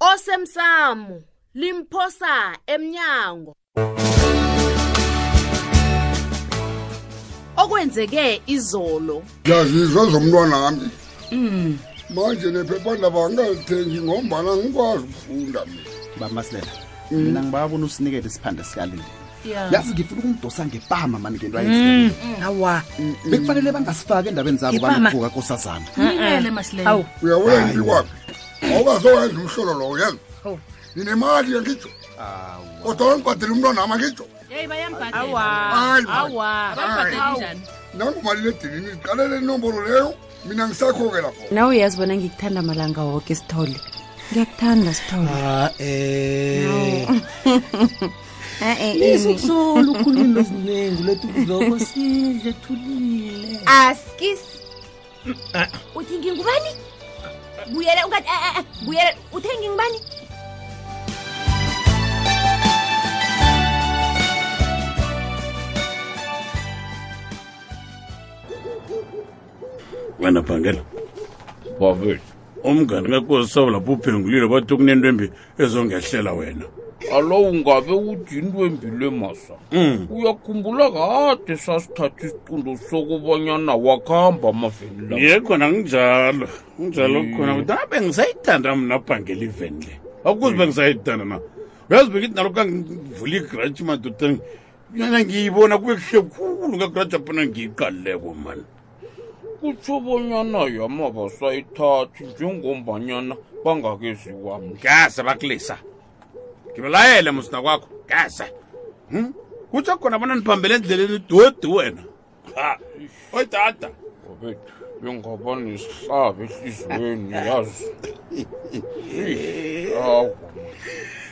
osemsamo limphosa emnyango okwenzeke izolo yazizwa zomntwana wami mm. manje nephephandaba angalithengi ngombana ngikwazi ukufunda mina bamaslela mm. mina ngibabona usinikele isiphande sikalile yazi ngifuna ukumdosa ngepama mani ngento ayenziawa mm. mm. mm. bekufanele bangasifaki endabeni zabo banakuka kosazana uyawuya ngiwaphi awukazowenza umhlolo lowo yezwa Hawu. nginemali yangitsho kodwa wangibhadela umntwana ama ngitsho yeyi bayambhadela Awa. Hayi, man. Awa. Hayi. Abambhadela njani? nangumaliledinini ndiqalele inombolo leyo mina ngisakho-ke lapho nawe uyazi bona ngikuthanda malanga woke sithole ngiyakuthanda sithole Ah, eh. Izokusola ukhuluma eziningi lethu kuzoko sidle thulile. askis uthi ngingubani buyela ungathi eh, eh, eh, buyela uthe ngingubani wena bhangela wabethu umngani kakosi sawulapho uphengulile bathi kunento embi ezongehlela wena alo ungabe uthi into embile masa mm. uyakhumbula kade sasithatha isiqundo sokubonyana wakuhamba amaveni la ye khona nginjalo nginjalo mm. khona kuthi abe ngisayithanda mna bhangela iveni le akukuzi mm. bengisayithanda na uyazi bengithi nalo kangivula igraji madoda yana ngiyibona kube kuhle khulu ngagraji aphana ngiyiqaluleko mani kutjho bonyana yama basayithathi njengombanyana bangakezi kwami ngeze bakulisa ngibelayele musina kwakho ngeze hmm? kutjho khona bona niphambele endleleni dodi wena oyidada obethu bengaba nesihlabi ehliziyweni yazi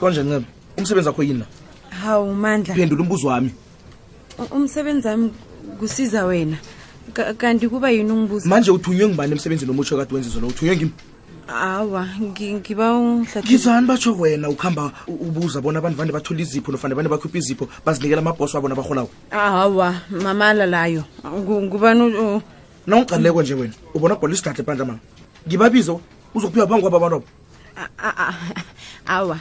konje nceba umsebenzi wakho yini na hawu mandla phendula umbuzo wami u- umsebenzi wami kusiza wena Ka- kanti kuba yini ungibuza manje uthunywe ngubani emsebenzini omutsho kade wenze zona uthunywe ngimi hawa ngi- ngiba ungihlathulule ngizani batsho wena ukuhamba u- ubuza bona abantu vane bathole izipho nofane vane bakhuphe izipho bazinikela amabhosi wabo nabarholawo ahawa mamala layo Ngu- ngubani u- u- nawungiqalileko nje wena ubona gcwala isigadle ebandla mama ngibabizo uzokuphiwa phambi kwaba abantu a- a- a- awa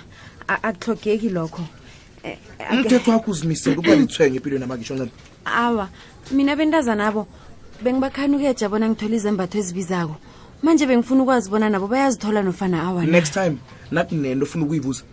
a- akuhlogeki lokho Eh, ake- umthetho wakho uzimisele ukuba litshwenye empilweni amakisho ncema awa mina bentazanabo bengibakhanukeja bona ngithole izembatho ezibizako manje bengifuna ukwazi bona nabo bayazithola nofana awa na. next time nakunento ofuna ukuyibuza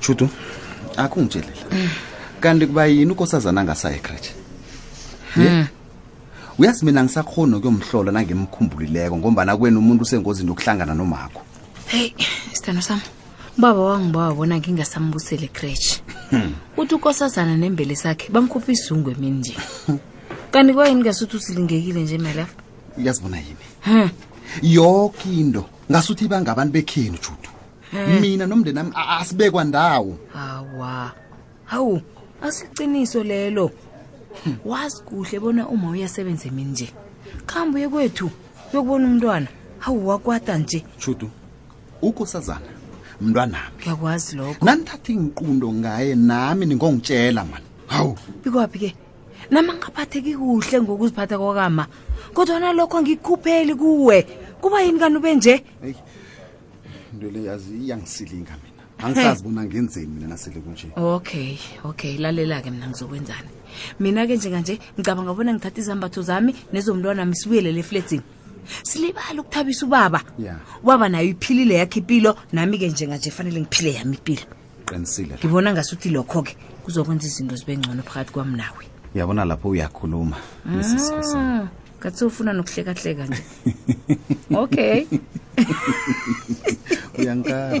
shutu akungitshelela kanti kuba yini ukosazana angasayi ekretshe Hmm. uyazi mina ngisakhoni nokuyomhlola nangimkhumbulileko ngombana kwena umuntu usengozini yokuhlangana nomakho heyi isithando sami ubaba wangibawa bona ngingasambusele kretshi hmm. uthi ukosazana nembele sakhe bamkhupha izungu emini nje kanti kwayini ngasuthi usilingekile nje melafa uyazibona yini hmm. yoke into ngasuthi bangabantu bekhenu judu hmm. mina nomndeni ami asibekwa ndawo hawa hawu asiqiniso lelo wazi kuhle bona uma uyasebenza emini nje khambe uye kwethu uyokubona umntwana hawu wakwata nje judu ukosazana mntwanami ngiyakwazi lokho nanithatha iinqundo ngaye nami ningongitshela mani hawu bikwaphi ke nama ngaphatheki kuhle ngokuziphatha kwakama kodwa nalokho angikukhupheli kuwe kuba yini kani ube nje eyi into le yazi iyangisilinga mina angisazi bona ngenzeni mina nasele kunje okay okay lalela-ke mna ngizokwenzani mina-ke njenganje ngicabanga bona ngithatha izambatho zami nezomntwanami sibuyelele efletsini silibala ukuthabisa ubaba ya ubaba nayo iphilile yakhe impilo nami-ke njenganje fanele ngiphile yami impilo qinisile lapho. ngibona ngasuthi lokho-ke kuzokwenza izinto zibe ngcono phakathi kwami nawe uyabona lapho uyakhuluma Mrs. Khosana. Ah, ngathi ufuna nokuhlekahleka nje okay uyangikara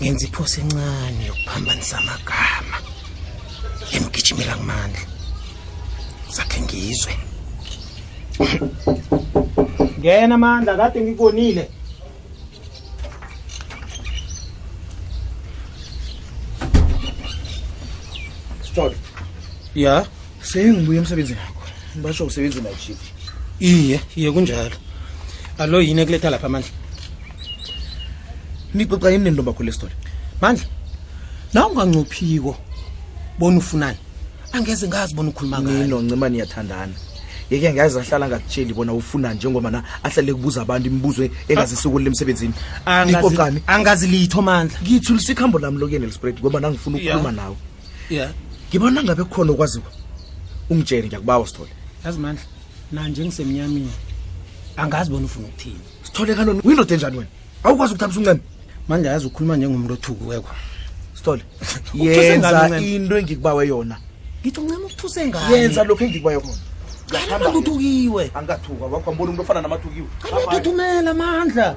ngenza iphosa encane yokuphambanisa amagama emgijimela kumandla sakhe ngizwe ngena amandla kade ngikubonile sithole ya sengibuye emsebenzini yakho basho usebenzi night shift iye iye kunjalo alo yini ekuletha lapha amandla nixoxa yini nentombi akho lestori mandla na ungancophiko bona ufunani angeze ngazi bona ukhuluma ngalo ncema niyathandana yeke ngaze ahlala ngakutsheli bona ufuna njengoba na ahlale kubuza abantu imibuzo engazisukulile emsebenzini angazilitho mandla ngithulisika hambo lami lokuyena lespread ngoba nangifuna ukukhuluma nawe ya ngibona ngabe khona okwaziwa ungitshele ngiyakubawa sithole yazi mandla nanje ngisemnyameni angazi bona ufuna ukuthini sithole kanoni uyindoda enjani wena awukwazi ukuthambisa unceme mandla yazi ukhuluma njengomuntu othukiweko sithole yenza into engikubawe yona ngithi uncema ukuthuse ngani yenza lokho engikubayo khona kanantu uthukiwe angathuka wakho ambona umuntu ofana namathukiwe kanantu uthumela amandla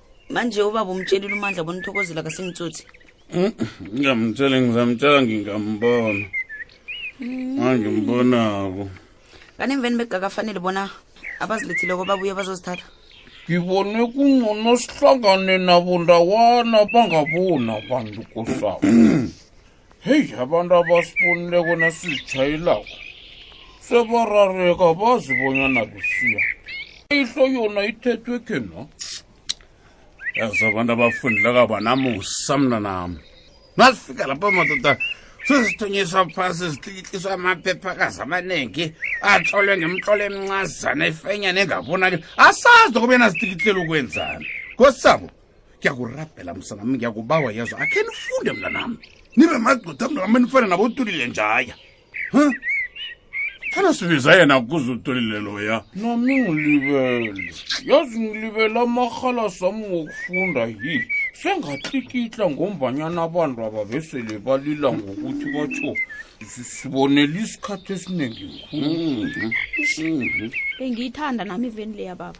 manje ubaba umtshelile umandla bona uthokozela kasengitsotsi ngingamtshela ngizamtshela ngingambona angimbonako kanti emveni bekungakafanele bona abazilethileko babuye bazozithatha ngibone kungcono sihlangane nabo ndawana bangaboni abantu kosabo heyi abantu abasiponileko nasizitshayelako sebarareka bazi bonyana kusiya ihlo yona ithethwe khena yazi abantu abafundileka banamusa mna nam nasifika lapho madoda sesithunyiswa phasi zihlikitiswa amaphephakazi amaningi atholwe ngemtlolo emincazana ifenyana engabonakeli asazi okubena zihlikitlele ukwenzani kosabo ngiyakurabhela msanami ngiyakubawa yezo akhe nifunde mntanami nibe magcotha mntanami enifane nabo utulile njaya huh? fana sibiza yena kuze utolile loya nami ngilibele yazi ngilibele amarhala sami ngokufunda yi sengatlikitla ngombanyana abantu ababesele balila ngokuthi batsho sibonela isikhathi esiningi khulu mhm. Mhm. bengiyithanda nami iveni leya baba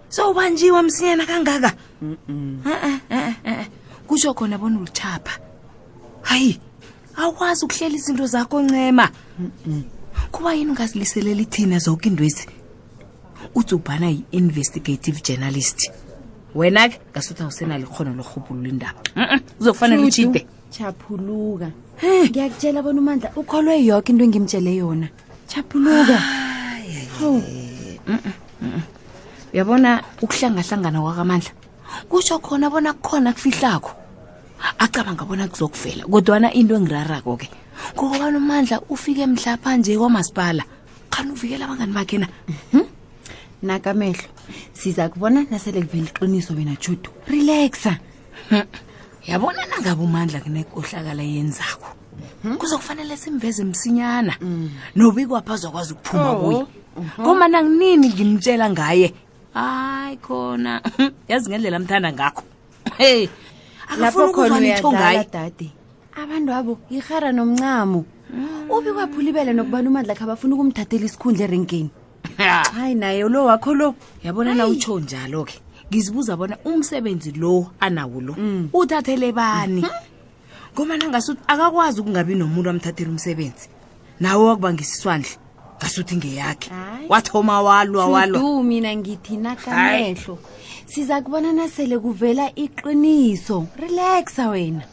sobanjiwa msinyana kangaka Eh-eh, eh-eh, eh-eh. kusho khona bona ulichapha hayi awukwazi ukuhlela izinto zakho ncema kuba yini ungaziliseleli thina zoke intwezi udzubhana yi-investigative journalist wena-ke ngasuthi awusenalikhono lorhubhulula indaba Mm-mm, uzokufanele utshide chaphuluka ngiyakutshela bona umandla ukholwe yoke into engimtshele yona chapuluka Hawu. uyabona ukuhlangahlangana kwakamandla kusho khona bona kukhona kufihlakho acabanga bona kuzokuvela kodwana into engirarako ke ngokobana umandla ufike mhlapha nje kwamasipala khani uvikela abangani bakhe na nakamehlo siza kubona nasele kuvela iqiniso wena judu relaxa yabona nangabe umandla kunekohlakala yenzako hmm? kuzokufanele simveze msinyana hmm. nobikwapha azokwazi ukuphuma oh. kuye uh-huh. koma nanginini ngimtshela ngaye hayi khona yazi ngendlela amthanda ngakho hey akafuna ukuzwana itho ngaye dade abantu abo yihara nomncamo hmm. ubi kwaphula ibele nokubana umandla khabafuna ukumthathela isikhundla erenkeni hayi naye lo wakho lo yabona na utsho njalo ke ngizibuza bona umsebenzi lo anawo lo mm. uthathele bani mhm. ngoba nangasuthi akakwazi ukungabi nomuntu amthathela umsebenzi nawe wakubangisiswandle ngasuthi ngeyakhe wathoma walwa walwa mina ngithi nakamehlo siza kubona nasele kuvela iqiniso relaxa wena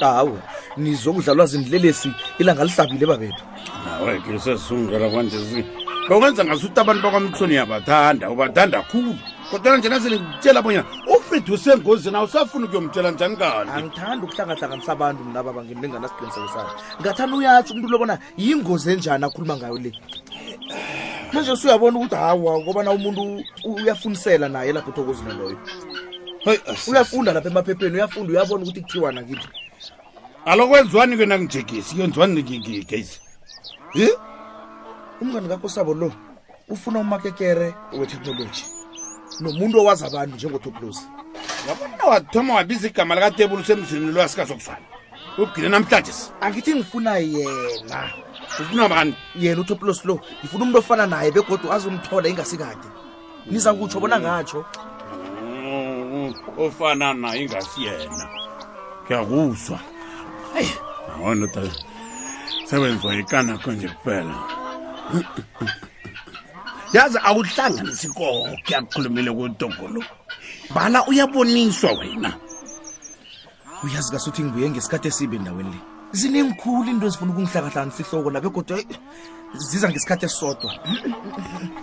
awu nizokudlalwa zindlelesi ilanga lihlabile babethu nawe ke usesungela kwanje zi bewungenza ngasuthi abantu bakwamthoni yabathanda ubathanda khulu kodwana njena sele ngitshela bonyana ufridi usengozini awusafuni ukuyomtshela njani kanti angithandi ukuhlangahlanganisa abantu mna baba ngimninganasigqiniseko sayo ngathanda uyatsho umuntu lo bona yingozi enjani akhuluma ngayo le manje suyabona ukuthi hawa ngobana umuntu uyafunisela naye lapho ethokozini loyo uyafunda lapha emaphepheni uyafunda uyabona ukuthi kuthiwa nakithi alo kwenziwani ke nangijegisi kwenziwani ngigesi umngani kakho sabo lo ufuna umakekere wetheknoloji nomuntu owazi abantu njengotoplos yabona wathoma wabiza igama likatebula usemzini lo asikazokufana ugile namhlanje angithi ngifuna yena ufuna bani yena utoplos lo ngifuna umuntu ofana naye begodwa azomthola ingasikade niza kutsho bona ngatsho mm, mm, mm. ofana naye ingasi yena ngiyakuzwa Hey. Naona ta sebenza ikana konje kuphela. Yazi awuhlanganisi konke akukhulumile kudogolo. Bala uyaboniswa wena. Uyazi kasuthi ngibuye ngesikhathi esibi endaweni le. Ziningikhulu into ezifuna ukungihlakahlanisa ihloko la begodwa ziza ngesikhathi esisodwa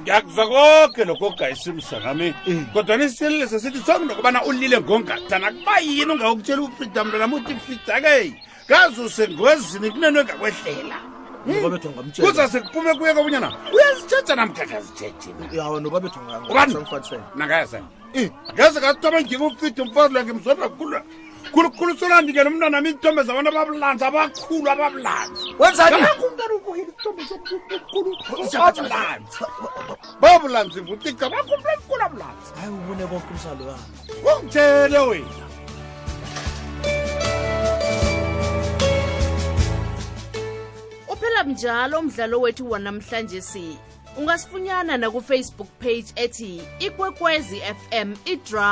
ngiyakuzwa konke lokho ogayisimsa nami eh. kodwa nisililise sithi sonke nokubana ulile ngongathana kuba yini ungawukutshela ufida mntwana muthi fidake kazi usengozini kunento engakwehlela nobabethu angamtshela kuza sekupume kuye kobunyana uyazitsheja namkha kazitsheji na yawa nobabethu ubani angangifadisela nangayasena ngeze kathoma ngikufida umfazi lwakhe mzona kula khulukhulu solandikela umntwana ami ithombe zabantu ababulanzi abakhulu ababulanzi wenzani ababulanzi babulanzi vutica bakhumbula mkhulu abulanzi hayi ubune konke umsalo yami ungitshele wena uphela mnjalo umdlalo wethu wanamhlanje si ungasifunyana nakufacebook page ethi ikwekwezi fm idra